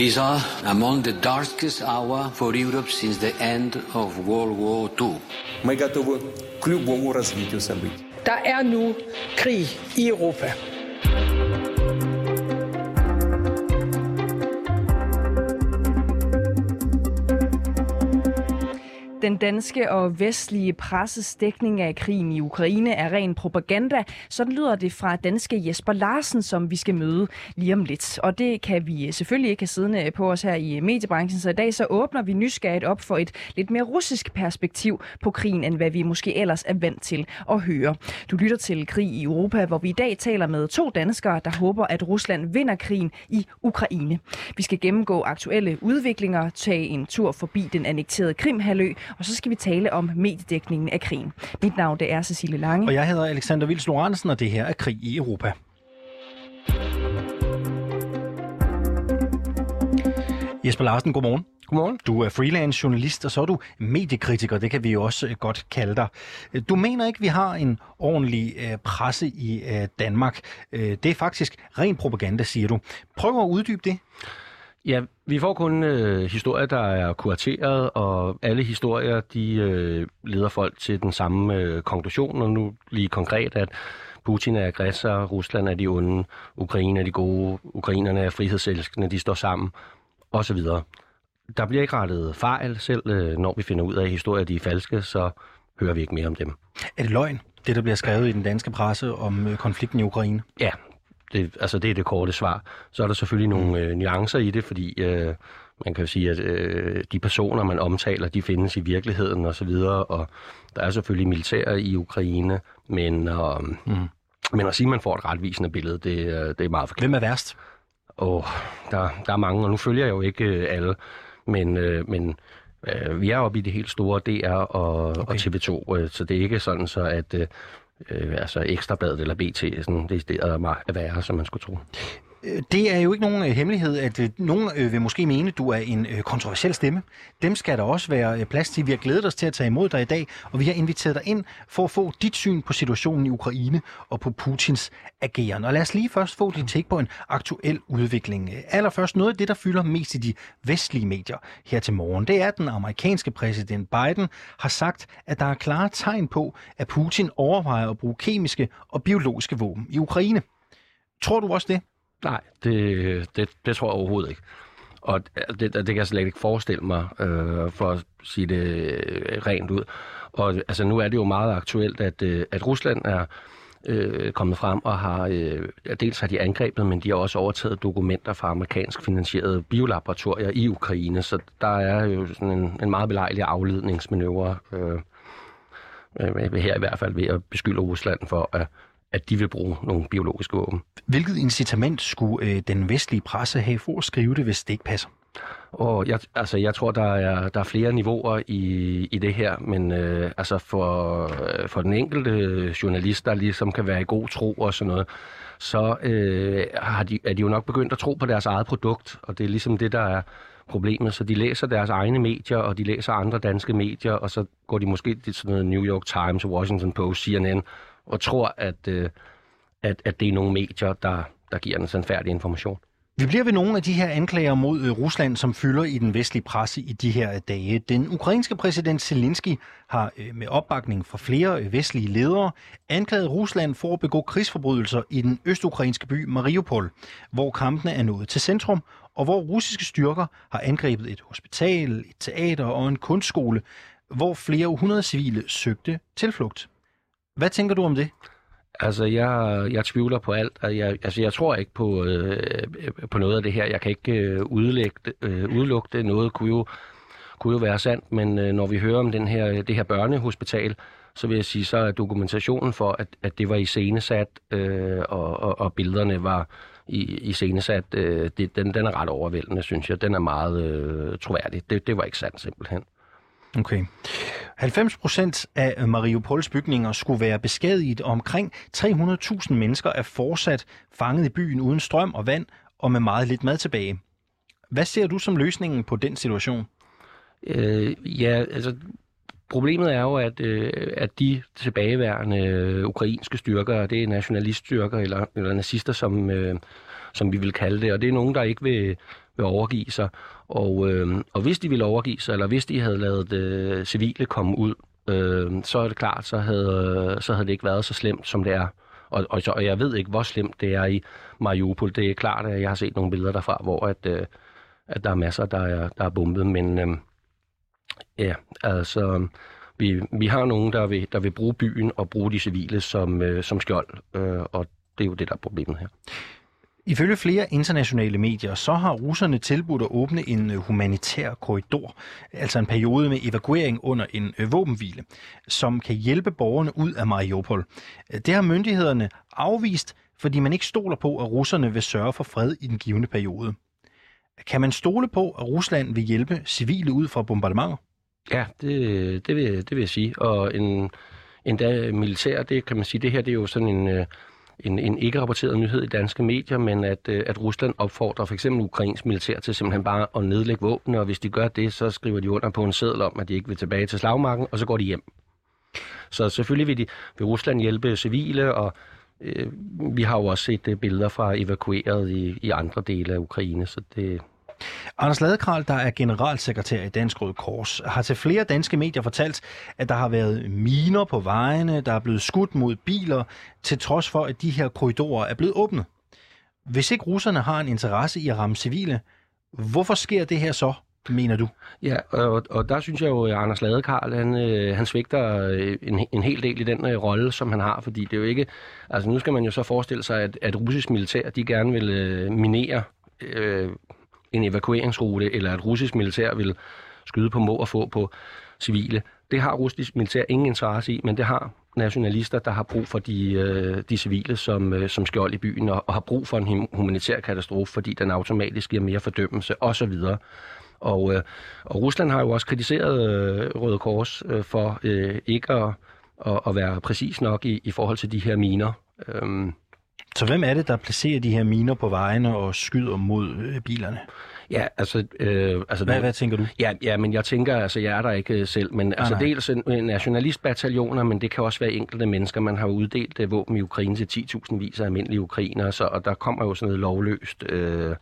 These are among the darkest hour for Europe since the end of World War II. Мы готовы к любому развитию событий. Der er nu krig i Europa. Den danske og vestlige presses dækning af krigen i Ukraine er ren propaganda. Sådan lyder det fra danske Jesper Larsen, som vi skal møde lige om lidt. Og det kan vi selvfølgelig ikke have siddende på os her i mediebranchen, så i dag så åbner vi nysgerrigt op for et lidt mere russisk perspektiv på krigen, end hvad vi måske ellers er vant til at høre. Du lytter til Krig i Europa, hvor vi i dag taler med to danskere, der håber, at Rusland vinder krigen i Ukraine. Vi skal gennemgå aktuelle udviklinger, tage en tur forbi den annekterede Krimhalø og så skal vi tale om mediedækningen af krigen. Mit navn det er Cecilie Lange. Og jeg hedder Alexander Vils Lorentzen, og det her er Krig i Europa. Jesper Larsen, godmorgen. Godmorgen. Du er freelance journalist, og så er du mediekritiker, det kan vi jo også øh, godt kalde dig. Du mener ikke, vi har en ordentlig øh, presse i øh, Danmark. Det er faktisk ren propaganda, siger du. Prøv at uddybe det. Ja, vi får kun øh, historier, der er kurateret, og alle historier, de øh, leder folk til den samme øh, konklusion, og nu lige konkret, at Putin er aggressor, Rusland er de onde, Ukraine er de gode, ukrainerne er frihedselskende, de står sammen, osv. Der bliver ikke rettet fejl, selv øh, når vi finder ud af, at historier de er falske, så hører vi ikke mere om dem. Er det løgn, det der bliver skrevet i den danske presse om øh, konflikten i Ukraine? Ja, det, altså det er det korte svar. Så er der selvfølgelig nogle mm. øh, nuancer i det, fordi øh, man kan jo sige, at øh, de personer, man omtaler, de findes i virkeligheden osv., og, og der er selvfølgelig militær i Ukraine, men, øh, mm. men at sige, at man får et retvisende billede, det, øh, det er meget forkert. Hvem er værst? Åh, der, der er mange, og nu følger jeg jo ikke øh, alle, men, øh, men øh, vi er oppe i det helt store DR og, okay. og TV2, øh, så det er ikke sådan så, at... Øh, øh, altså Ekstrabladet eller BT, sådan, det, er der er værre, som man skulle tro. Det er jo ikke nogen øh, hemmelighed, at øh, nogen øh, vil måske mene, at du er en kontroversiel stemme. Dem skal der også være plads til. Vi har glædet os til at tage imod dig i dag, og vi har inviteret dig ind for at få dit syn på situationen i Ukraine og på Putins ageren. Og lad os lige først få dit take på en aktuel udvikling. Allerførst noget af det, der fylder mest i de vestlige medier her til morgen, det er, at den amerikanske præsident Biden har sagt, at der er klare tegn på, at Putin overvejer at bruge kemiske og biologiske våben i Ukraine. Tror du også det? Nej, det, det, det tror jeg overhovedet ikke. Og det, det kan jeg slet ikke forestille mig, øh, for at sige det øh, rent ud. Og altså, nu er det jo meget aktuelt, at, øh, at Rusland er øh, kommet frem og har, øh, dels har de angrebet, men de har også overtaget dokumenter fra amerikansk finansierede biolaboratorier i Ukraine, så der er jo sådan en, en meget belejlig afledningsmanøvre øh, øh, her i hvert fald ved at beskylde Rusland for at at de vil bruge nogle biologiske våben. Hvilket incitament skulle øh, den vestlige presse have for at skrive det, hvis det ikke passer? Og jeg, altså, jeg tror, der er, der er flere niveauer i, i det her, men øh, altså for, øh, for den enkelte journalist, der ligesom kan være i god tro og sådan noget, så øh, har de, er de jo nok begyndt at tro på deres eget produkt, og det er ligesom det, der er problemet. Så de læser deres egne medier, og de læser andre danske medier, og så går de måske til sådan noget New York Times, Washington Post, CNN, og tror, at, øh, at, at det er nogle medier, der, der giver den færdig information. Vi bliver ved nogle af de her anklager mod øh, Rusland, som fylder i den vestlige presse i de her øh, dage. Den ukrainske præsident Zelensky har øh, med opbakning fra flere vestlige ledere anklaget Rusland for at begå krigsforbrydelser i den østukrainske by Mariupol, hvor kampene er nået til centrum, og hvor russiske styrker har angrebet et hospital, et teater og en kunstskole, hvor flere hundrede civile søgte tilflugt. Hvad tænker du om det? Altså, jeg, jeg tvivler på alt. Altså, jeg, altså, jeg tror ikke på, øh, på noget af det her. Jeg kan ikke øh, udlægge, øh, udelukke det. Noget kunne jo, kunne jo være sandt, men øh, når vi hører om den her, det her børnehospital, så vil jeg sige, så er dokumentationen for, at, at det var iscenesat, øh, og, og, og billederne var i, iscenesat, øh, det, den, den er ret overvældende, synes jeg. Den er meget øh, troværdig. Det, det var ikke sandt, simpelthen. Okay. 90 procent af Mariupols bygninger skulle være beskadiget, og omkring 300.000 mennesker er fortsat fanget i byen uden strøm og vand og med meget lidt mad tilbage. Hvad ser du som løsningen på den situation? Øh, ja, altså problemet er jo, at, øh, at de tilbageværende øh, ukrainske styrker, det er nationaliststyrker eller, eller nazister, som, øh, som vi vil kalde det. Og det er nogen, der ikke vil, vil overgive sig. Og, øh, og hvis de ville overgive sig, eller hvis de havde lavet øh, civile komme ud, øh, så er det klart, så havde, så havde det ikke været så slemt, som det er. Og, og, og jeg ved ikke, hvor slemt det er i Mariupol. Det er klart, at jeg har set nogle billeder derfra, hvor at, øh, at der er masser, der er, der er bombet. Men øh, ja, altså, vi, vi har nogen, der vil, der vil bruge byen og bruge de civile som, øh, som skjold. Øh, og det er jo det, der er problemet her. Ifølge flere internationale medier, så har russerne tilbudt at åbne en øh, humanitær korridor, altså en periode med evakuering under en øh, våbenhvile, som kan hjælpe borgerne ud af Mariupol. Det har myndighederne afvist, fordi man ikke stoler på, at russerne vil sørge for fred i den givende periode. Kan man stole på, at Rusland vil hjælpe civile ud fra bombardementer? Ja, det, det, vil, det vil jeg sige. Og en, endda militær, det kan man sige, det her det er jo sådan en, øh, en, en ikke-rapporteret nyhed i danske medier, men at, øh, at Rusland opfordrer for eksempel ukrainsk militær til simpelthen bare at nedlægge våben, og hvis de gør det, så skriver de under på en seddel om, at de ikke vil tilbage til slagmarken, og så går de hjem. Så selvfølgelig vil, de, vil Rusland hjælpe civile, og øh, vi har jo også set øh, billeder fra evakueret i, i andre dele af Ukraine, så det, Anders Ladekral, der er generalsekretær i Dansk Røde Kors, har til flere danske medier fortalt, at der har været miner på vejene, der er blevet skudt mod biler, til trods for, at de her korridorer er blevet åbnet. Hvis ikke russerne har en interesse i at ramme civile, hvorfor sker det her så, mener du? Ja, og, og der synes jeg jo, at Anders Ladekarl, han, øh, han svigter øh, en, en hel del i den øh, rolle, som han har, fordi det er jo ikke... Altså nu skal man jo så forestille sig, at, at russisk militær, de gerne vil øh, minere øh, en evakueringsrute, eller at russisk militær vil skyde på må og få på civile. Det har russisk militær ingen interesse i, men det har nationalister, der har brug for de, øh, de civile som, øh, som skjold i byen, og, og har brug for en humanitær katastrofe, fordi den automatisk giver mere fordømmelse osv. Og, øh, og Rusland har jo også kritiseret øh, Røde Kors øh, for øh, ikke at, at, at være præcis nok i, i forhold til de her miner. Øhm, så hvem er det, der placerer de her miner på vejene og skyder mod øh, bilerne? Ja, altså... Øh, altså hvad, hvad tænker du? Ja, ja, men jeg tænker, altså jeg er der ikke øh, selv, men altså nej. dels nationalistbataljoner, men det kan også være enkelte mennesker. Man har uddelt uh, våben i Ukraine til 10.000 vis af almindelige ukrainere, så, og der kommer jo sådan noget lovløst øh,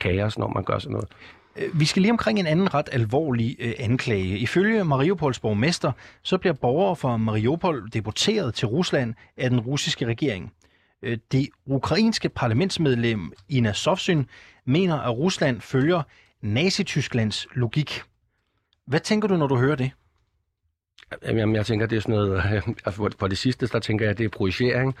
kaos, når man gør sådan noget. Øh, vi skal lige omkring en anden ret alvorlig øh, anklage. Ifølge Mariupols borgmester, så bliver borgere fra Mariupol deporteret til Rusland af den russiske regering. Øh, det ukrainske parlamentsmedlem Ina Sovsyn mener, at Rusland følger Nazi-Tysklands logik. Hvad tænker du, når du hører det? Jamen, jeg tænker, det er sådan noget... Altså, for det sidste, der tænker jeg, det er projicering.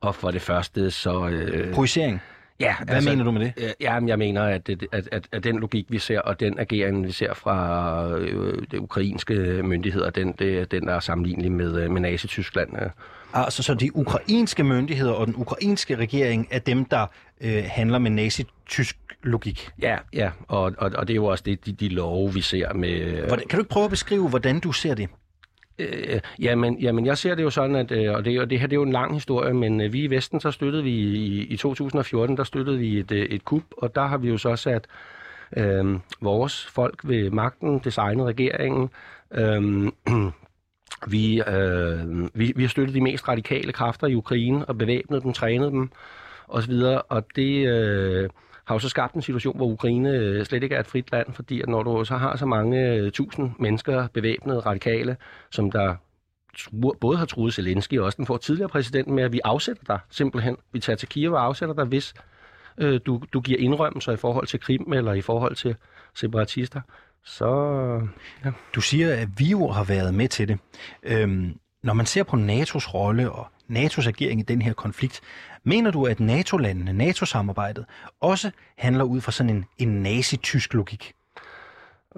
Og for det første, så... Øh, projicering? Ja, Hvad altså, mener du med det? Øh, ja, jeg mener, at, at, at, at den logik, vi ser, og den agering, vi ser fra øh, de ukrainske myndigheder, den, det, den er sammenlignelig med, øh, med Nazi-Tyskland. Altså, så de ukrainske myndigheder og den ukrainske regering er dem, der øh, handler med nazi-tysk logik? Ja, ja, og, og, og det er jo også det, de, de love, vi ser med... Hvordan, kan du ikke prøve at beskrive, hvordan du ser det? Øh, jamen, jamen, jeg ser det jo sådan, at, øh, og det, og det her det er jo en lang historie, men øh, vi i Vesten, så støttede vi i, i 2014, der støttede vi et, øh, et kup, og der har vi jo så sat øh, vores folk ved magten, designet regeringen, øh, vi, øh, vi, vi har støttet de mest radikale kræfter i Ukraine og bevæbnet dem, trænet dem osv., og det øh, har jo så skabt en situation, hvor Ukraine øh, slet ikke er et frit land, fordi at når du så har så mange øh, tusind mennesker bevæbnede radikale, som der både har truet Zelensky og også den får tidligere præsident med, at vi afsætter dig simpelthen. Vi tager til Kiev og afsætter dig, hvis øh, du, du giver indrømmelser i forhold til Krim eller i forhold til separatister. Så, ja. Du siger, at vi jo har været med til det. Øhm, når man ser på NATO's rolle og NATO's agering i den her konflikt, mener du, at NATO-landene, NATO-samarbejdet, også handler ud fra sådan en, en nazi-tysk logik?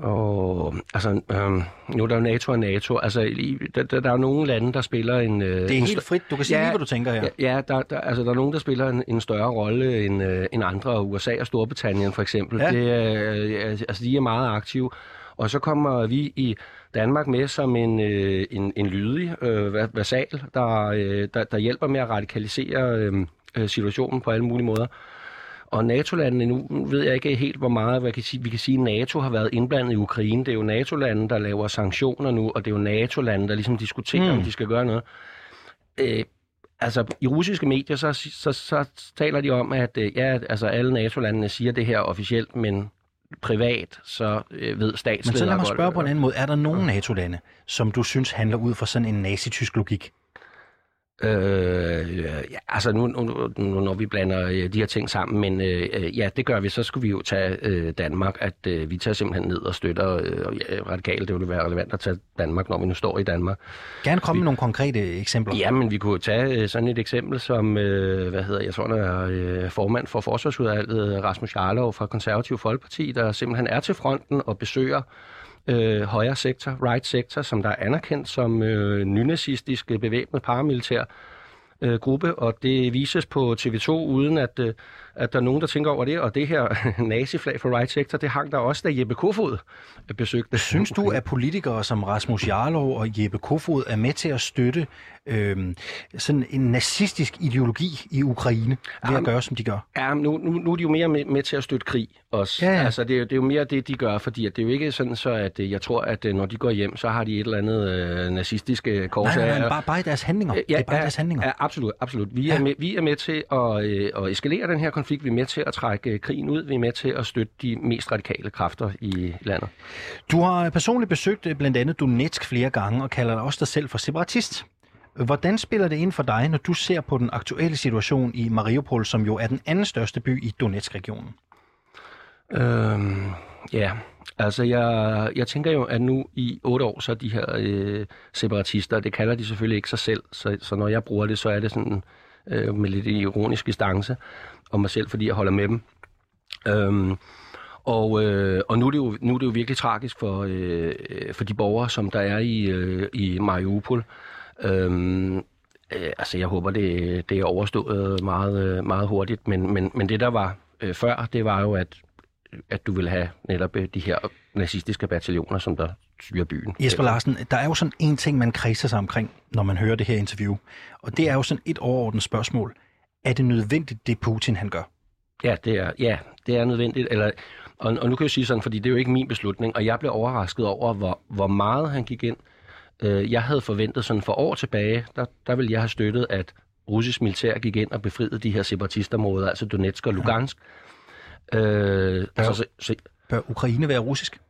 Og altså, øhm, nu er der jo NATO og NATO. Altså, i, der, der, der er nogle lande, der spiller en... Øh, det er en helt frit. Du kan sige ja, lige, hvad du tænker her. Ja, ja der, der, altså, der er nogen, der spiller en, en større rolle end, øh, end andre. USA og Storbritannien for eksempel. Ja. Det, øh, altså, de er meget aktive. Og så kommer vi i Danmark med som en, øh, en, en lydig øh, versal, der, øh, der, der hjælper med at radikalisere øh, øh situationen på alle mulige måder. Og NATO-landene, nu ved jeg ikke helt, hvor meget hvad kan sige, vi kan sige, at NATO har været indblandet i Ukraine. Det er jo NATO-landene, der laver sanktioner nu, og det er jo NATO-landene, der ligesom diskuterer, mm. om de skal gøre noget. Øh, altså, i russiske medier, så, så, så taler de om, at øh, ja, altså, alle NATO-landene siger det her officielt, men privat, så øh, ved statsledere Men så lad mig spørge på en anden måde. Er der nogen NATO-lande, som du synes handler ud fra sådan en nazitysk logik? Øh, ja, altså nu, nu, nu, når vi blander øh, de her ting sammen, men øh, øh, ja, det gør vi, så skulle vi jo tage øh, Danmark, at øh, vi tager simpelthen ned og støtter øh, ja, radikale, det ville være relevant at tage Danmark, når vi nu står i Danmark. Gerne komme med nogle konkrete eksempler. Ja, men vi kunne tage øh, sådan et eksempel som, øh, hvad hedder, jeg tror, er øh, formand for Forsvarsudvalget, Rasmus Jarlov fra Konservativ Folkeparti, der simpelthen er til fronten og besøger øh, højre sektor, right sektor, som der er anerkendt som øh, nynazistisk bevæbnet paramilitær øh, gruppe, og det vises på TV2, uden at, øh, at der er nogen, der tænker over det. Og det her naziflag for right sector, det hang der også, da Jeppe Kofod besøgte. Synes du, at politikere som Rasmus Jarlov og Jeppe Kofod er med til at støtte øhm, sådan en nazistisk ideologi i Ukraine ved at gøre, som de gør? Ja, nu, nu, nu er de jo mere med, med til at støtte krig også. Ja, ja. Altså, det, er jo- det er jo mere det, de gør, fordi at det er jo ikke sådan så, at øh, jeg tror, at øh, når de går hjem, så har de et eller andet øh, nazistisk øh, kors. Nej, nej, nej, af- bare, bare i deres handlinger. Øh, det er bare i deres handlinger. Ja, absolut, absolut. Vi, Ja. er med, vi er med til at, øh, at eskalere den her konflikt. Vi er med til at trække øh, krigen ud. Vi er med til at støtte de mest radikale kræfter i landet. Du har personligt besøgt øh, blandt andet Donetsk flere gange og kalder dig også dig selv for separatist. Hvordan spiller det ind for dig, når du ser på den aktuelle situation i Mariupol, som jo er den anden største by i Donetsk-regionen? Øhm, ja, altså jeg, jeg tænker jo, at nu i otte år, så er de her øh, separatister, det kalder de selvfølgelig ikke sig selv, så, så når jeg bruger det, så er det sådan øh, med lidt ironisk distance om mig selv, fordi jeg holder med dem. Øhm, og, øh, og nu, er det jo, nu er det jo virkelig tragisk for, øh, for de borgere, som der er i, øh, i Mariupol. Øhm, øh, altså, jeg håber, det, det er overstået meget, øh, meget hurtigt, men, men, men det, der var øh, før, det var jo, at, at du ville have netop øh, de her nazistiske bataljoner, som der styrer byen. Jesper Larsen, der er jo sådan en ting, man kredser sig omkring, når man hører det her interview. Og det er jo sådan et overordnet spørgsmål. Er det nødvendigt, det Putin han gør? Ja, det er, ja, det er nødvendigt. Eller, og, og nu kan jeg sige sådan, fordi det er jo ikke min beslutning, og jeg blev overrasket over, hvor, hvor meget han gik ind. Øh, jeg havde forventet sådan for år tilbage, der, der ville jeg have støttet, at russisk militær gik ind og befriede de her separatistområder, altså Donetsk og Lugansk. Øh, altså, så, så, Bør Ukraine være russisk?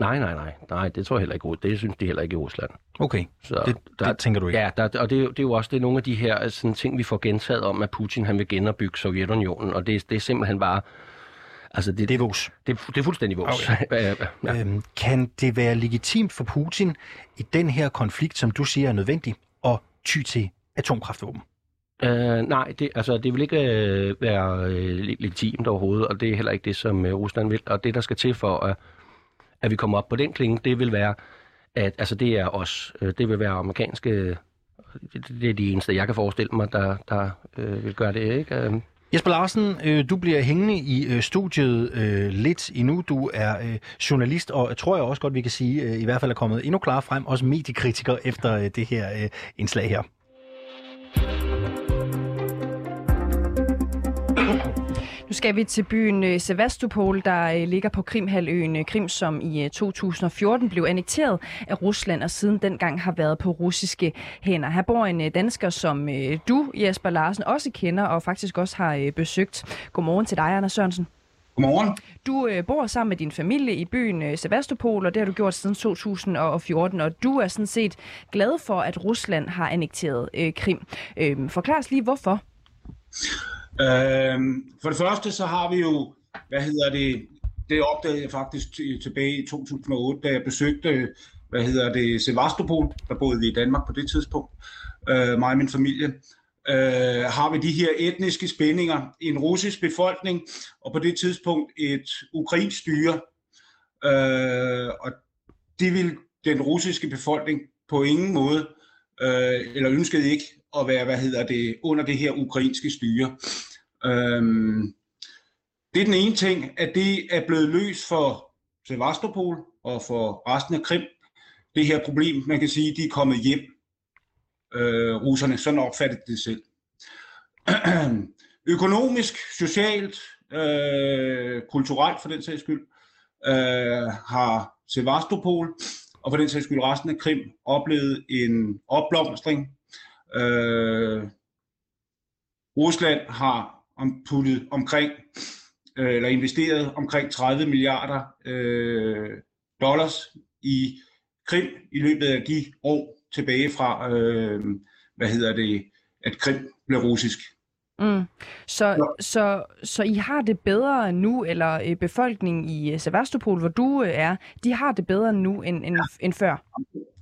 nej, nej, nej, nej, det tror jeg heller ikke. Det synes de heller ikke i Rusland. Okay, Så det, det tænker du ikke? Ja, der, og det, er jo- det er jo også det er nogle af de her sådan, ting, vi får gentaget om, at Putin han vil genopbygge Sovjetunionen, og det, det er simpelthen bare... Altså, det, Det er vås. det, det er fuldstændig vores. Okay. ja. Øhm, kan det være legitimt for Putin i den her konflikt, som du siger er nødvendig, at ty til atomkraftvåben? Øh, nej, det, altså, det vil ikke uh, være uh, legitimt overhovedet, og det er heller ikke det, som uh, Rusland vil. Og det, der skal til for, at, at vi kommer op på den klinge, det vil være, at altså, det er os. Uh, det vil være amerikanske... Det, det er de eneste, jeg kan forestille mig, der, der uh, vil gøre det, ikke? Uh, Jesper Larsen, øh, du bliver hængende i øh, studiet øh, lidt endnu. Du er øh, journalist, og jeg tror jeg også godt, vi kan sige, øh, i hvert fald er kommet endnu klarere frem, også mediekritiker efter øh, det her øh, indslag her. Nu skal vi til byen øh, Sevastopol, der øh, ligger på Krimhaløen øh, Krim, som i øh, 2014 blev annekteret af Rusland, og siden dengang har været på russiske hænder. Her bor en dansker, som du, Jesper Larsen, også kender og faktisk også har besøgt. Godmorgen til dig, Anders Sørensen. Godmorgen. Du øh, bor sammen med din familie i byen øh, Sevastopol, og det har du gjort siden 2014, og du er sådan set glad for, at Rusland har annekteret øh, Krim. Øh, forklar os lige, hvorfor. Øhm, for det første, så har vi jo, hvad hedder det, det opdagede jeg faktisk tilbage i 2008, da jeg besøgte, hvad hedder det, Sevastopol, der boede vi i Danmark på det tidspunkt, øh, mig og min familie, øh, har vi de her etniske spændinger i en russisk befolkning, og på det tidspunkt et ukrainsk styre, øh, og det vil den russiske befolkning på ingen måde, øh, eller ønskede ikke at være, hvad hedder det, under det her ukrainske styre. Øhm, det er den ene ting, at det er blevet løst for Sevastopol og for resten af Krim. Det her problem, man kan sige, de er kommet hjem, øh, russerne, sådan opfattede det selv. Økonomisk, socialt, øh, kulturelt for den sags skyld, øh, har Sevastopol og for den sags skyld resten af Krim oplevet en opblomstring. Øh, Rusland har om, puttet omkring, øh, eller investeret omkring 30 milliarder øh, dollars i Krim i løbet af de år tilbage fra, øh, hvad hedder det, at Krim blev russisk. Mm. Så, så, så I har det bedre nu, eller øh, befolkningen i øh, Sevastopol, hvor du øh, er, de har det bedre nu end, end, end før?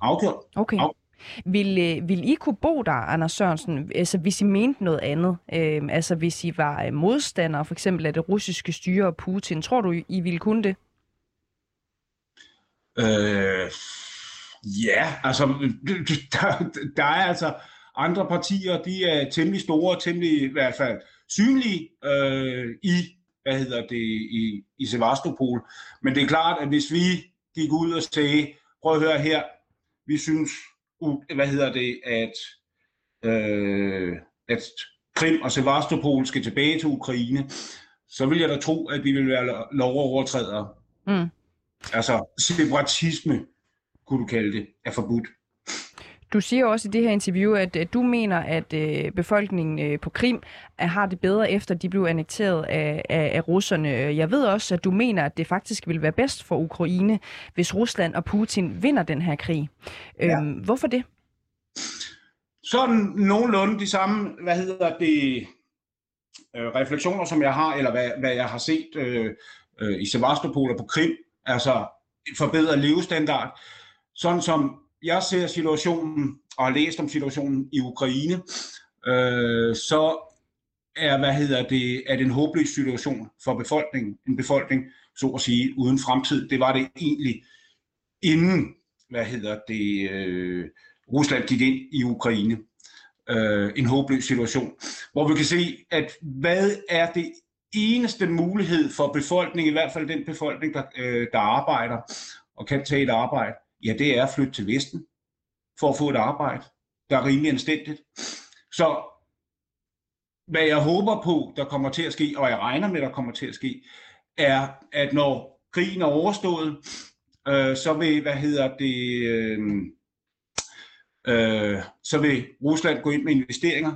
Afgjort. Okay. Af- vil, øh, vil I kunne bo der, Anders Sørensen, altså hvis I mente noget andet? Øh, altså hvis I var øh, modstandere for eksempel af det russiske styre og Putin, tror du, I ville kunne det? Øh, ja, altså, der, der er altså andre partier, de er temmelig store, temmelig i hvert fald synlige øh, i, hvad hedder det, i, i Sevastopol. Men det er klart, at hvis vi gik ud og sagde, prøv at høre her, vi synes, hvad hedder det, at, øh, at Krim og Sevastopol skal tilbage til Ukraine, så vil jeg da tro, at vi vil være lo- lovovertrædere. Mm. Altså, separatisme, kunne du kalde det, er forbudt. Du siger også i det her interview, at, at du mener, at øh, befolkningen øh, på Krim øh, har det bedre efter, de blev annekteret af, af, af russerne. Jeg ved også, at du mener, at det faktisk vil være bedst for Ukraine, hvis Rusland og Putin vinder den her krig. Ja. Øhm, hvorfor det? Sådan nogenlunde de samme, hvad hedder det, øh, refleksioner, som jeg har, eller hvad, hvad jeg har set øh, øh, i Sevastopol og på Krim, altså forbedret levestandard. Sådan som jeg ser situationen, og har læst om situationen i Ukraine, øh, så er, hvad hedder det, er det en håbløs situation for befolkningen. En befolkning, så at sige, uden fremtid. Det var det egentlig inden, hvad hedder det, øh, Rusland gik ind i Ukraine. Øh, en håbløs situation. Hvor vi kan se, at hvad er det eneste mulighed for befolkningen, i hvert fald den befolkning, der, øh, der arbejder og kan tage et arbejde, ja, det er at flytte til Vesten for at få et arbejde, der er rimelig anstændigt. Så hvad jeg håber på, der kommer til at ske, og jeg regner med, der kommer til at ske, er, at når krigen er overstået, øh, så vil, hvad hedder det, øh, øh, så vil Rusland gå ind med investeringer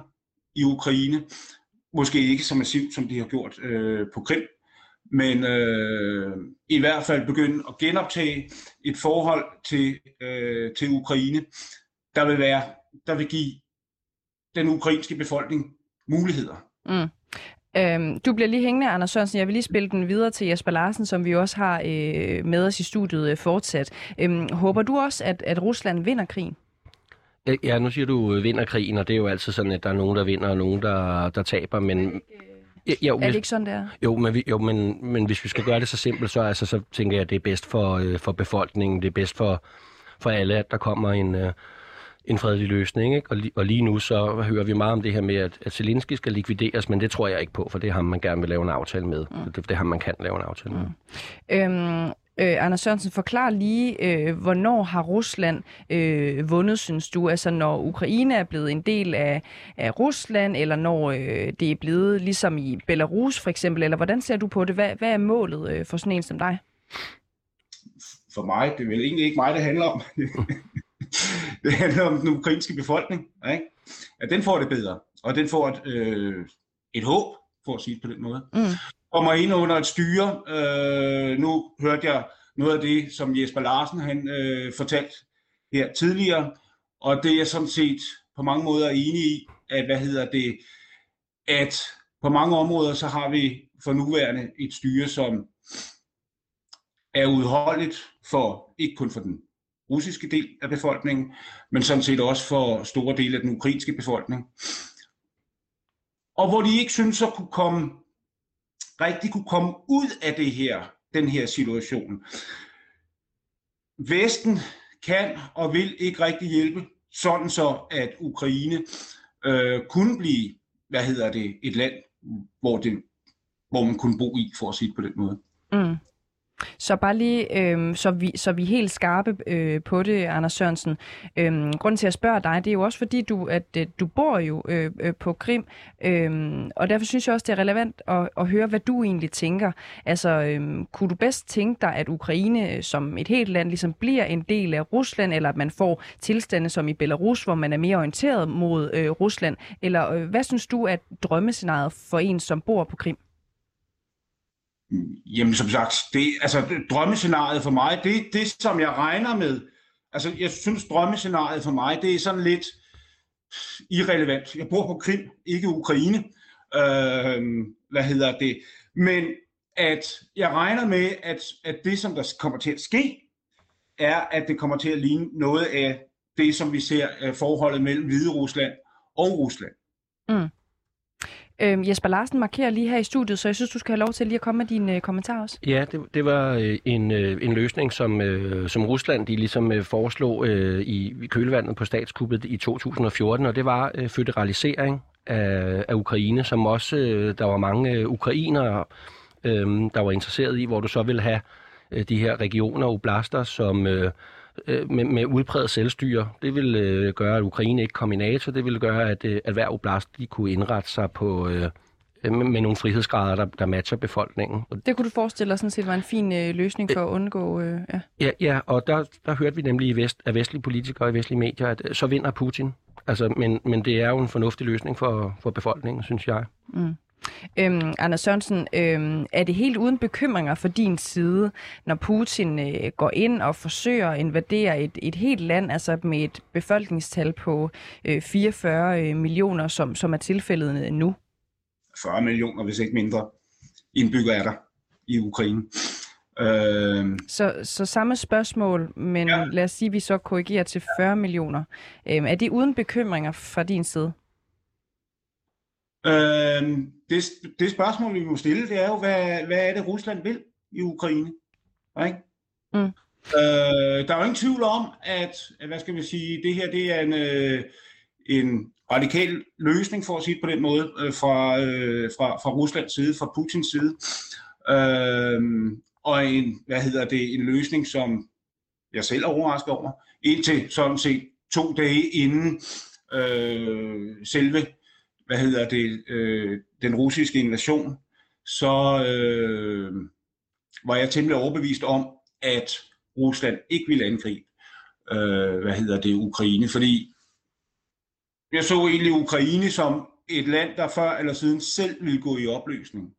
i Ukraine. Måske ikke så massivt, som de har gjort øh, på Krim, men øh, i hvert fald begynde at genoptage et forhold til, øh, til Ukraine, der vil, være, der vil give den ukrainske befolkning muligheder. Mm. Øhm, du bliver lige hængende, Anders Sørensen. Jeg vil lige spille den videre til Jesper Larsen, som vi også har øh, med os i studiet øh, fortsat. Øhm, håber du også, at, at Rusland vinder krigen? Ja, nu siger du øh, vinder krigen, og det er jo altid sådan, at der er nogen, der vinder, og nogen, der, der taber, men... Ja, jo, Er det ikke sådan, det er? jo, men, vi, jo men, men hvis vi skal gøre det så simpelt, så, altså, så tænker jeg, at det er bedst for, øh, for befolkningen, det er bedst for, for alle, at der kommer en, øh, en fredelig løsning. Ikke? Og, li, og lige nu så hører vi meget om det her med, at, at Zelensky skal likvideres, men det tror jeg ikke på, for det er ham, man gerne vil lave en aftale med. Mm. Det, det er ham, man kan lave en aftale med. Øhm, øh, Anders Sørensen, forklar lige, øh, hvornår har Rusland øh, vundet, synes du? Altså når Ukraine er blevet en del af, af Rusland, eller når øh, det er blevet ligesom i Belarus for eksempel, eller hvordan ser du på det? Hvad, hvad er målet øh, for sådan en som dig? For mig, det er vel egentlig ikke mig, det handler om. det handler om den ukrainske befolkning, ikke? at den får det bedre, og den får et, øh, et håb, for at sige det på den måde. Mm. Kommer ind under et styre. Øh, nu hørte jeg noget af det, som Jesper Larsen han øh, fortalte her tidligere, og det er jeg sådan set på mange måder enig i, at hvad hedder det, at på mange områder så har vi for nuværende et styre, som er udholdeligt for, ikke kun for den russiske del af befolkningen, men sådan set også for store dele af den ukrainske befolkning. Og hvor de ikke synes at kunne komme, rigtig kunne komme ud af det her, den her situation. Vesten kan og vil ikke rigtig hjælpe, sådan så at Ukraine øh, kunne blive, hvad hedder det, et land, hvor, det, hvor man kunne bo i, for at sige det på den måde. Mm. Så bare lige, øh, så, vi, så vi er helt skarpe øh, på det, Anders Sørensen. Øh, grunden til at spørge dig, det er jo også fordi, du, at øh, du bor jo øh, øh, på Krim, øh, og derfor synes jeg også, det er relevant at, at høre, hvad du egentlig tænker. Altså, øh, kunne du bedst tænke dig, at Ukraine som et helt land ligesom bliver en del af Rusland, eller at man får tilstande som i Belarus, hvor man er mere orienteret mod øh, Rusland? Eller øh, hvad synes du er drømmescenariet for en, som bor på Krim? Jamen som sagt, det, altså, drømmescenariet for mig, det det, som jeg regner med. Altså jeg synes, drømmescenariet for mig, det er sådan lidt irrelevant. Jeg bor på Krim, ikke Ukraine. Øh, hvad hedder det? Men at jeg regner med, at, at det, som der kommer til at ske, er, at det kommer til at ligne noget af det, som vi ser øh, forholdet mellem Hvide Rusland og Rusland. Mm. Øhm, Jesper Larsen markerer lige her i studiet, så jeg synes, du skal have lov til lige at komme med dine øh, kommentarer også. Ja, det, det var øh, en, øh, en løsning, som, øh, som Rusland de ligesom øh, foreslog øh, i, i kølevandet på statskuppet i 2014, og det var øh, føderalisering af, af Ukraine, som også, øh, der var mange øh, ukrainere, øh, der var interesseret i, hvor du så vil have øh, de her regioner, oblaster, som... Øh, øh, med, med udpræget selvstyre. Det vil øh, gøre, at Ukraine ikke kom i NATO. Det vil gøre, at, øh, at hver oblast de kunne indrette sig på... Øh, med, med nogle frihedsgrader, der, der matcher befolkningen. Det kunne du forestille dig sådan set var en fin øh, løsning for at undgå... Øh, ja. ja, ja, og der, der hørte vi nemlig i vest, af vestlige politikere og i vestlige medier, at øh, så vinder Putin. Altså, men, men det er jo en fornuftig løsning for, for befolkningen, synes jeg. Mm. Øhm, Anders Sørensen, øhm, er det helt uden bekymringer for din side, når Putin øh, går ind og forsøger at invadere et, et helt land, altså med et befolkningstal på øh, 44 øh, millioner, som, som er tilfældet nu? 40 millioner, hvis ikke mindre, indbygger er der i Ukraine. Øh... Så, så samme spørgsmål, men ja. lad os sige, at vi så korrigerer til 40 millioner. Øhm, er det uden bekymringer fra din side? Øh, det, det spørgsmål, vi må stille, det er jo, hvad, hvad er det, Rusland vil i Ukraine? Ikke? Mm. Øh, der er jo ingen tvivl om, at hvad skal vi sige, det her det er en, øh, en radikal løsning, for at sige det på den måde, øh, fra, øh, fra, fra Ruslands side, fra Putins side. Øh, og en, hvad hedder det, en løsning, som jeg selv er overrasket over, indtil sådan set to dage inden øh, selve hvad hedder det, øh, den russiske invasion, så øh, var jeg temmelig overbevist om, at Rusland ikke ville angribe, øh, hvad hedder det, Ukraine, fordi jeg så egentlig Ukraine som et land, der før eller siden selv ville gå i opløsning.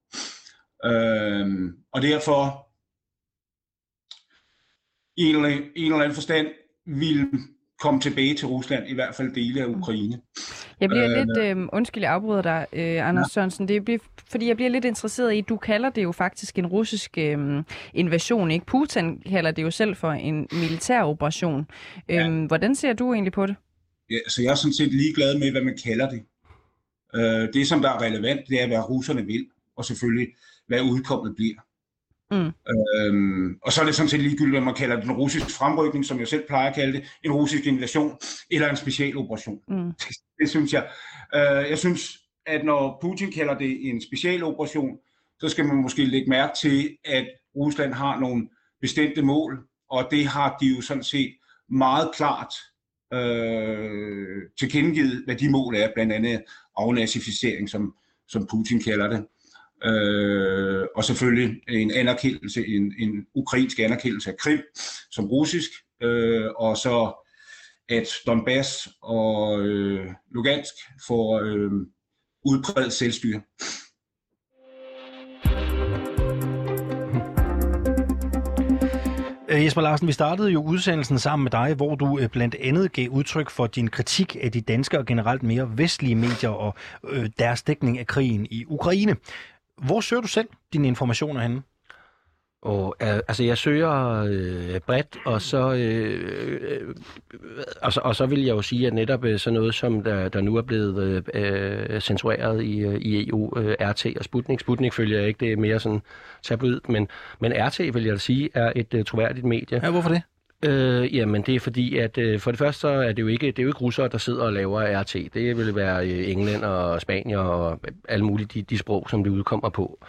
Øh, og derfor i en eller, en eller anden forstand ville komme tilbage til Rusland, i hvert fald dele af Ukraine. Jeg bliver øh, lidt, øh, undskyld, jeg afbryder dig, øh, Anders ja. Sørensen, det bliver, fordi jeg bliver lidt interesseret i, du kalder det jo faktisk en russisk øh, invasion, ikke? Putin kalder det jo selv for en militær operation. Ja. Øh, hvordan ser du egentlig på det? Ja, så jeg er sådan set ligeglad med, hvad man kalder det. Øh, det, som der er relevant, det er, hvad russerne vil, og selvfølgelig, hvad udkommet bliver. Mm. Øhm, og så er det sådan set ligegyldigt, hvad man kalder den russiske fremrykning, som jeg selv plejer at kalde det, en russisk invasion, eller en specialoperation. Mm. Det, det synes jeg. Øh, jeg synes, at når Putin kalder det en specialoperation, så skal man måske lægge mærke til, at Rusland har nogle bestemte mål, og det har de jo sådan set meget klart øh, tilkendegivet, hvad de mål er, blandt andet afnazificering, som, som Putin kalder det øh, og selvfølgelig en anerkendelse, en, en ukrainsk anerkendelse af Krim som russisk, øh, og så at Donbass og øh, Lugansk får øh, udbredt selvstyre. Øh, Jesper Larsen, vi startede jo udsendelsen sammen med dig, hvor du øh, blandt andet gav udtryk for din kritik af de danske og generelt mere vestlige medier og øh, deres dækning af krigen i Ukraine. Hvor søger du selv dine informationer henne? Og, øh, altså, jeg søger øh, bredt, og så, øh, øh, og, så, og så vil jeg jo sige, at netop øh, sådan noget, som der, der nu er blevet øh, censureret i, øh, i EU, øh, RT og Sputnik. Sputnik følger jeg ikke, det er mere sådan tabloid, men, men RT vil jeg sige er et øh, troværdigt medie. Ja, hvorfor det? Øh, jamen, det er fordi, at øh, for det første så er det jo ikke, det er jo ikke russere, der sidder og laver RT. Det vil være øh, England og Spanier og øh, alle mulige de, de sprog, som det udkommer på.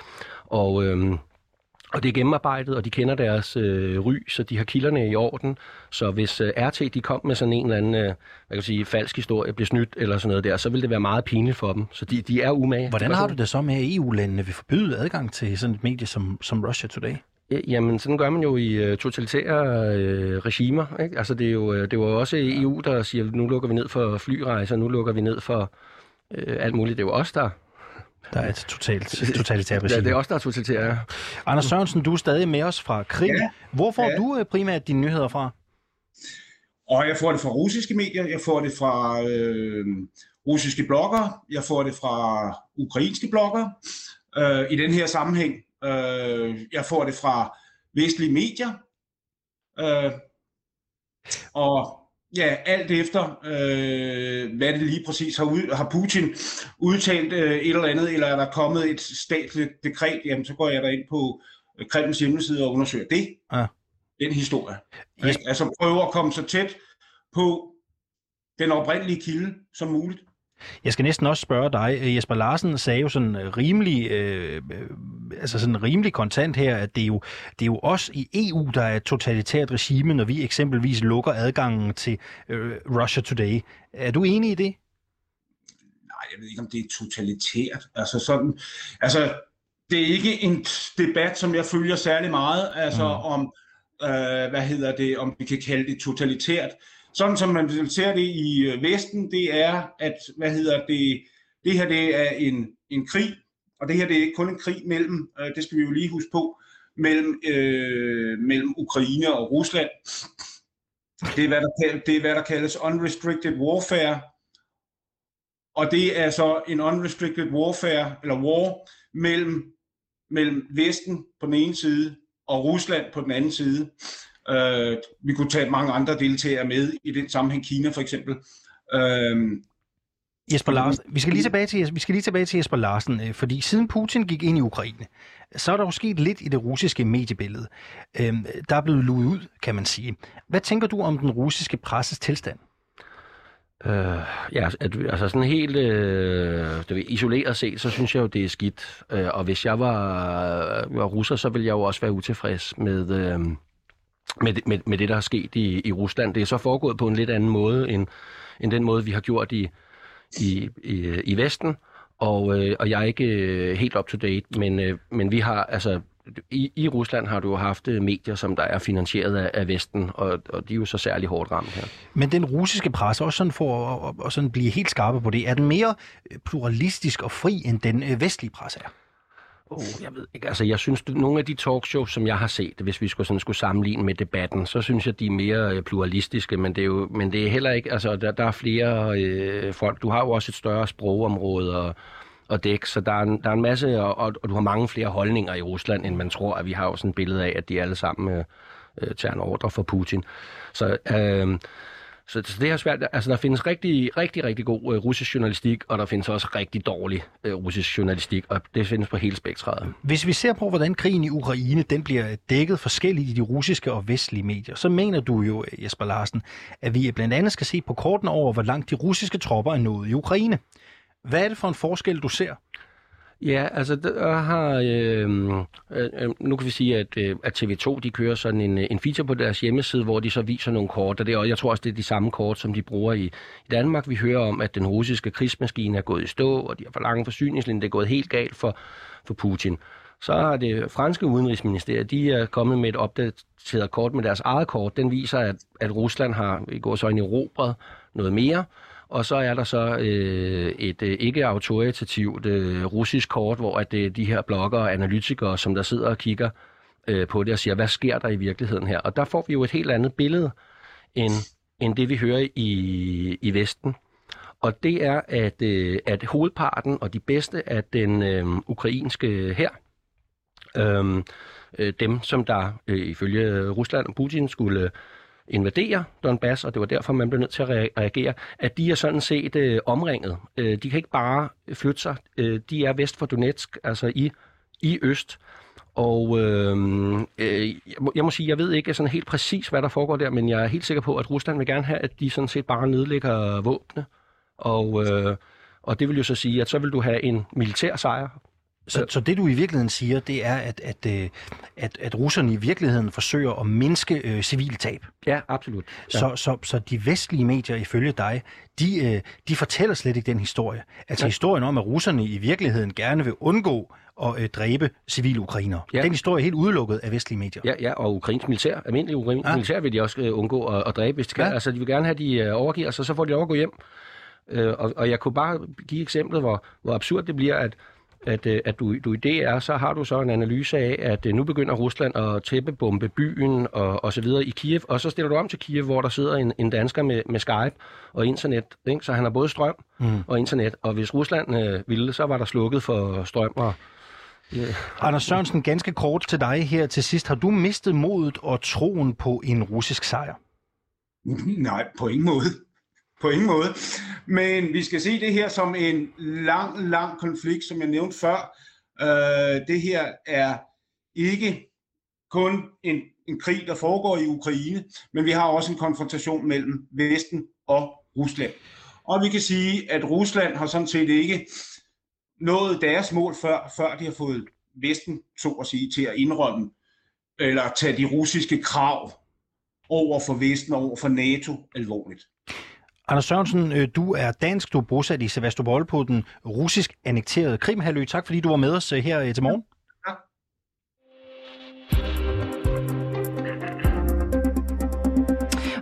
Og, øh, Og det er gennemarbejdet, og de kender deres øh, ry, så de har kilderne i orden. Så hvis øh, RT de kom med sådan en eller anden øh, hvad kan jeg sige, falsk historie, bliver snydt eller sådan noget der, så vil det være meget pinligt for dem. Så de, de er umage. Hvordan har du det så med, at EU-landene vil forbyde adgang til sådan et medie som, som Russia Today? Ja, Jamen, sådan gør man jo i øh, totalitære øh, regimer. Ikke? Altså, det er, jo, øh, det var jo også EU, der siger, nu lukker vi ned for flyrejser, nu lukker vi ned for øh, alt muligt. Det er jo os, der... Der er et totalt, totalitært Ja, regime. det er os, der er totalitære. Anders Sørensen, du er stadig med os fra Krim. Ja. Hvor får Ja. du øh, primært dine nyheder fra? Og jeg får det fra russiske medier, jeg får det fra øh, russiske blogger, jeg får det fra ukrainske blogger øh, i den her sammenhæng. Øh, jeg får det fra vestlige medier. Øh, og ja, alt efter, øh, hvad det lige præcis har, ud, har Putin udtalt øh, et eller andet, eller er der kommet et statligt dekret, jamen så går jeg da ind på øh, Kremls hjemmeside og undersøger det. Ja. Den historie. Yes. Altså prøver at komme så tæt på den oprindelige kilde som muligt. Jeg skal næsten også spørge dig. Øh, Jesper Larsen sagde jo sådan øh, rimelig, øh, øh, altså sådan rimelig kontant her, at det er, jo, det er jo os i EU, der er et totalitært regime, når vi eksempelvis lukker adgangen til øh, Russia Today. Er du enig i det? Nej, jeg ved ikke, om det er totalitært. Altså sådan, altså, det er ikke en debat, som jeg følger særlig meget, altså Mm. mm. om, øh, hvad hedder det, om vi kan kalde det totalitært. Sådan som man ser det i øh, Vesten, det er, at, hvad hedder det, det her det er en, en krig, og det her det er ikke kun en krig mellem, øh, det skal vi jo lige huske på, mellem, øh, mellem Ukraine og Rusland. Det er, hvad der, det er, hvad der kaldes unrestricted warfare, og det er så en unrestricted warfare, eller war, mellem, mellem Vesten på den ene side, og Rusland på den anden side. Uh, vi kunne tage mange andre deltagere med i den sammenhæng, Kina for eksempel. Uh, Jesper Larsen, vi skal lige tilbage til, vi skal lige tilbage til Jesper Larsen, øh, fordi siden Putin gik ind i Ukraine, så er der jo sket lidt i det russiske mediebillede. Øhm, Der er blevet luet ud, kan man sige. Hvad tænker du om den russiske presses tilstand? Øh, ja, at, altså sådan helt øh, du ved, isoleret set, så synes jeg jo, det er skidt. Øh, og hvis jeg var, var russer, så ville jeg jo også være utilfreds med, øh, med, med, med det, der er sket i, i Rusland. Det er så foregået på en lidt anden måde, end, end den måde, vi har gjort i, i, i, i Vesten. Og, øh, og jeg er ikke øh, helt up to date, men, øh, men vi har, altså, i, i Rusland har du jo haft øh, medier, som der er finansieret af, af Vesten, og, og de er jo så særlig hårdt ramt her. Men den russiske presse, også sådan for at, og, og sådan blive helt skarpe på det, er den mere øh, pluralistisk og fri, end den øh, vestlige presse er? Oh, jeg ved ikke. Altså, jeg synes, at nogle af de talkshows, som jeg har set, hvis vi skulle, sådan, skulle sammenligne med debatten, så synes jeg, de er mere øh, pluralistiske, men det er jo men det er heller ikke, altså, der, der er flere øh, folk. Du har jo også et større sprogområde og, og dæk, så der er, en, der er en masse, og, og, og du har mange flere holdninger i Rusland, end man tror, at vi har jo sådan et billede af, at de alle sammen øh, øh tager en ordre for Putin. Så, øh, så, så det er svært. Altså, der findes rigtig, rigtig, rigtig god øh, russisk journalistik, og der findes også rigtig dårlig øh, russisk journalistik, og det findes på hele spektret. Hvis vi ser på, hvordan krigen i Ukraine den bliver dækket forskelligt i de russiske og vestlige medier, så mener du jo, Jesper Larsen, at vi blandt andet skal se på korten over, hvor langt de russiske tropper er nået i Ukraine. Hvad er det for en forskel, du ser? Ja, altså der øh, har, øhm, øh, øh, nu kan vi sige, at, øh, at TV2 de kører sådan en, øh, en feature på deres hjemmeside, hvor de så viser nogle kort, og det er, og jeg tror også, det er de samme kort, som de bruger i, i Danmark. Vi hører om, at den russiske krigsmaskine er gået i stå, og de har for lange forsyningslinjer, det er gået helt galt for, for Putin. Så har det franske udenrigsministeriet, de er kommet med et opdateret kort med deres eget kort. Den viser, at, at Rusland har i går så en erobret noget mere, og så er der så øh, et øh, ikke-autoritativt øh, russisk kort, hvor at øh, de her bloggere og analytikere, som der sidder og kigger øh, på det og siger, hvad sker der i virkeligheden her? Og der får vi jo et helt andet billede, end, end det vi hører i, i Vesten. Og det er, at, øh, at hovedparten og de bedste af den øh, ukrainske her, øh, øh, dem som der øh, ifølge Rusland og Putin skulle øh, invadere Donbass, og det var derfor, man blev nødt til at reagere, at de er sådan set øh, omringet. Øh, de kan ikke bare flytte sig. Øh, de er vest for Donetsk, altså i, i øst. Og øh, øh, jeg, må, jeg må sige, jeg ved ikke sådan helt præcis, hvad der foregår der, men jeg er helt sikker på, at Rusland vil gerne have, at de sådan set bare nedlægger våbne. Og, øh, og det vil jo så sige, at så vil du have en militær sejr så, så det du i virkeligheden siger, det er, at, at, øh, at, at russerne i virkeligheden forsøger at mindske øh, civile tab. Ja, absolut. Ja. Så, så, så de vestlige medier, ifølge dig, de, øh, de fortæller slet ikke den historie. Altså ja. historien om, at russerne i virkeligheden gerne vil undgå at øh, dræbe civile ukrainere. Ja. Den historie er helt udelukket af vestlige medier. Ja, ja og ukrainsk militær, almindelig ukrainsk ja. militær vil de også øh, undgå at, at dræbe, hvis de kan. Ja. Altså, de vil gerne have, at de øh, overgiver sig, så får de lov at gå hjem. Øh, og, og jeg kunne bare give eksemplet, hvor, hvor absurd det bliver, at at, øh, at du, du i DR, så har du så en analyse af, at øh, nu begynder Rusland at tæppebombe byen og, og så videre i Kiev, og så stiller du om til Kiev, hvor der sidder en, en dansker med, med Skype og internet, ikke? så han har både strøm mm. og internet, og hvis Rusland øh, ville, så var der slukket for strøm og Yeah. Anders Sørensen, ganske kort til dig her til sidst. Har du mistet modet og troen på en russisk sejr? Nej, på ingen måde. På ingen måde. Men vi skal se det her som en lang, lang konflikt, som jeg nævnte før. Øh, det her er ikke kun en, en krig, der foregår i Ukraine, men vi har også en konfrontation mellem Vesten og Rusland. Og vi kan sige, at Rusland har sådan set ikke nået deres mål før, før de har fået Vesten, så at sige, til at indrømme eller tage de russiske krav over for Vesten og over for NATO alvorligt. Anders Sørensen, øh, du er dansk, du er bosat i Sevastopol på den russisk annekterede Krimhalø. Tak fordi du var med os øh, her øh, til morgen.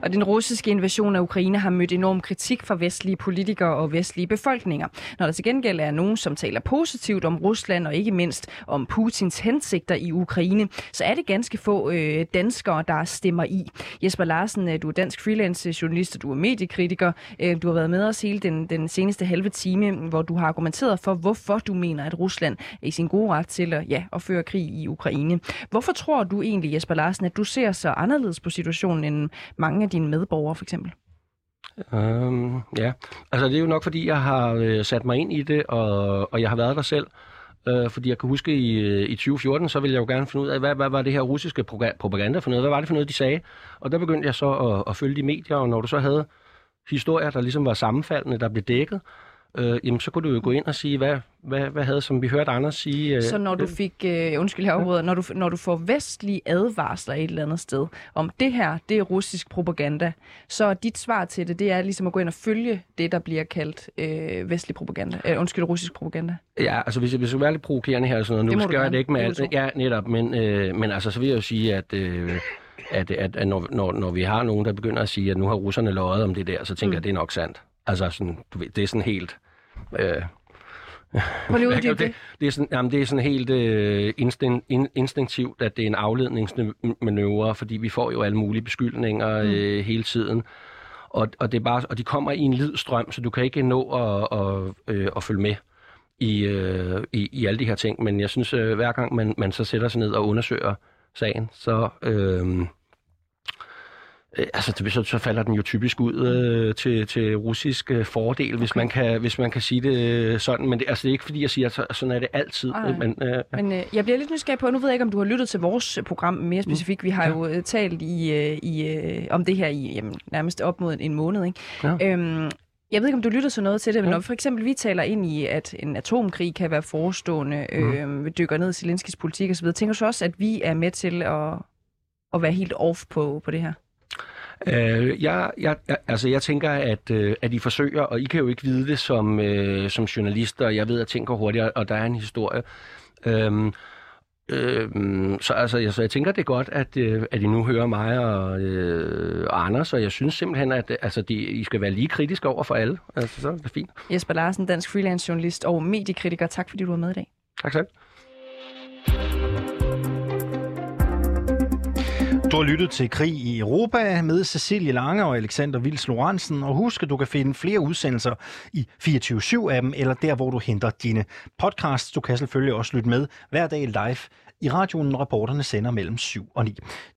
Og den russiske invasion af Ukraine har mødt enorm kritik fra vestlige politikere og vestlige befolkninger. Når der til gengæld er nogen, som taler positivt om Rusland og ikke mindst om Putins hensigter i Ukraine, så er det ganske få øh, danskere, der stemmer i. Jesper Larsen, øh, du er dansk freelance journalist, og du er mediekritiker. Øh, du har været med os hele den, den seneste halve time, hvor du har argumenteret for, hvorfor du mener, at Rusland er i sin gode ret til at, ja, at føre krig i Ukraine. Hvorfor tror du egentlig, Jesper Larsen, at du ser så anderledes på situationen end mange af dine medborgere, for eksempel? Um, ja, altså det er jo nok, fordi jeg har øh, sat mig ind i det, og, og jeg har været der selv. Øh, fordi jeg kan huske, i, øh, i 2014, så ville jeg jo gerne finde ud af, hvad, hvad var det her russiske propaganda for noget? Hvad var det for noget, de sagde? Og der begyndte jeg så at, at følge de medier, og når du så havde historier, der ligesom var sammenfaldende, der blev dækket, øh, jamen så kunne du jo gå ind og sige, hvad, hvad, hvad havde, som vi hørte Anders sige... Øh, så når du fik, øh, undskyld jeg ja. når du, når du får vestlige advarsler et eller andet sted, om det her, det er russisk propaganda, så dit svar til det, det er ligesom at gå ind og følge det, der bliver kaldt øh, vestlig propaganda, øh, undskyld, russisk propaganda. Ja, altså hvis hvis jeg være lidt provokerende her, sådan noget, nu skal jeg det ikke med alt, ja, netop, men, øh, men altså så vil jeg jo sige, at... Øh, at, at, at når, når, når vi har nogen, der begynder at sige, at nu har russerne løjet om det der, så tænker mm. jeg, at det er nok sandt. Altså, sådan, du ved, det er sådan helt... Øh, Prøv lige det. det. Det er sådan, jamen, det er sådan helt øh, instinkt, in, instinktivt, at det er en afledningsmanøvre, fordi vi får jo alle mulige beskyldninger mm. øh, hele tiden. Og, og, det er bare, og de kommer i en lidstrøm, så du kan ikke nå at, at, øh, at følge med i, øh, i, i alle de her ting. Men jeg synes, øh, hver gang man, man så sætter sig ned og undersøger sagen, så... Øh, Øh, altså, så, så falder den jo typisk ud øh, til, til russisk øh, fordel, okay. hvis, man kan, hvis man kan sige det øh, sådan. Men det, altså, det er ikke fordi, jeg siger, at sådan er det altid. Ej, men øh, men øh, jeg bliver lidt nysgerrig på, nu ved jeg ikke, om du har lyttet til vores program mere mm. specifikt. Vi har ja. jo øh, talt i, øh, i, øh, om det her i jamen, nærmest op mod en måned. Ikke? Ja. Øhm, jeg ved ikke, om du lytter til noget til det, men ja. når for eksempel vi taler ind i, at en atomkrig kan være forestående, mm. øh, dykker ned i Zelenskis politik osv., tænker du så også, at vi er med til at, at være helt off på, på det her? Øh, jeg, jeg, altså jeg tænker, at, øh, at I forsøger, og I kan jo ikke vide det som, øh, som journalister, jeg ved, at ting går hurtigere, og der er en historie. Øhm, Øhm, så altså, jeg, så jeg tænker, det er godt, at, øh, at I nu hører mig og, øh, og Anders, og jeg synes simpelthen, at altså, de, I skal være lige kritiske over for alle. Altså, så er det fint. Jesper Larsen, dansk freelance journalist og mediekritiker. Tak fordi du var med i dag. Tak selv. Du har lyttet til Krig i Europa med Cecilie Lange og Alexander Vils Lorentzen. Og husk, at du kan finde flere udsendelser i 24-7-appen, eller der, hvor du henter dine podcasts. Du kan selvfølgelig også lytte med hver dag live i radioen, når reporterne sender mellem 7 og 9.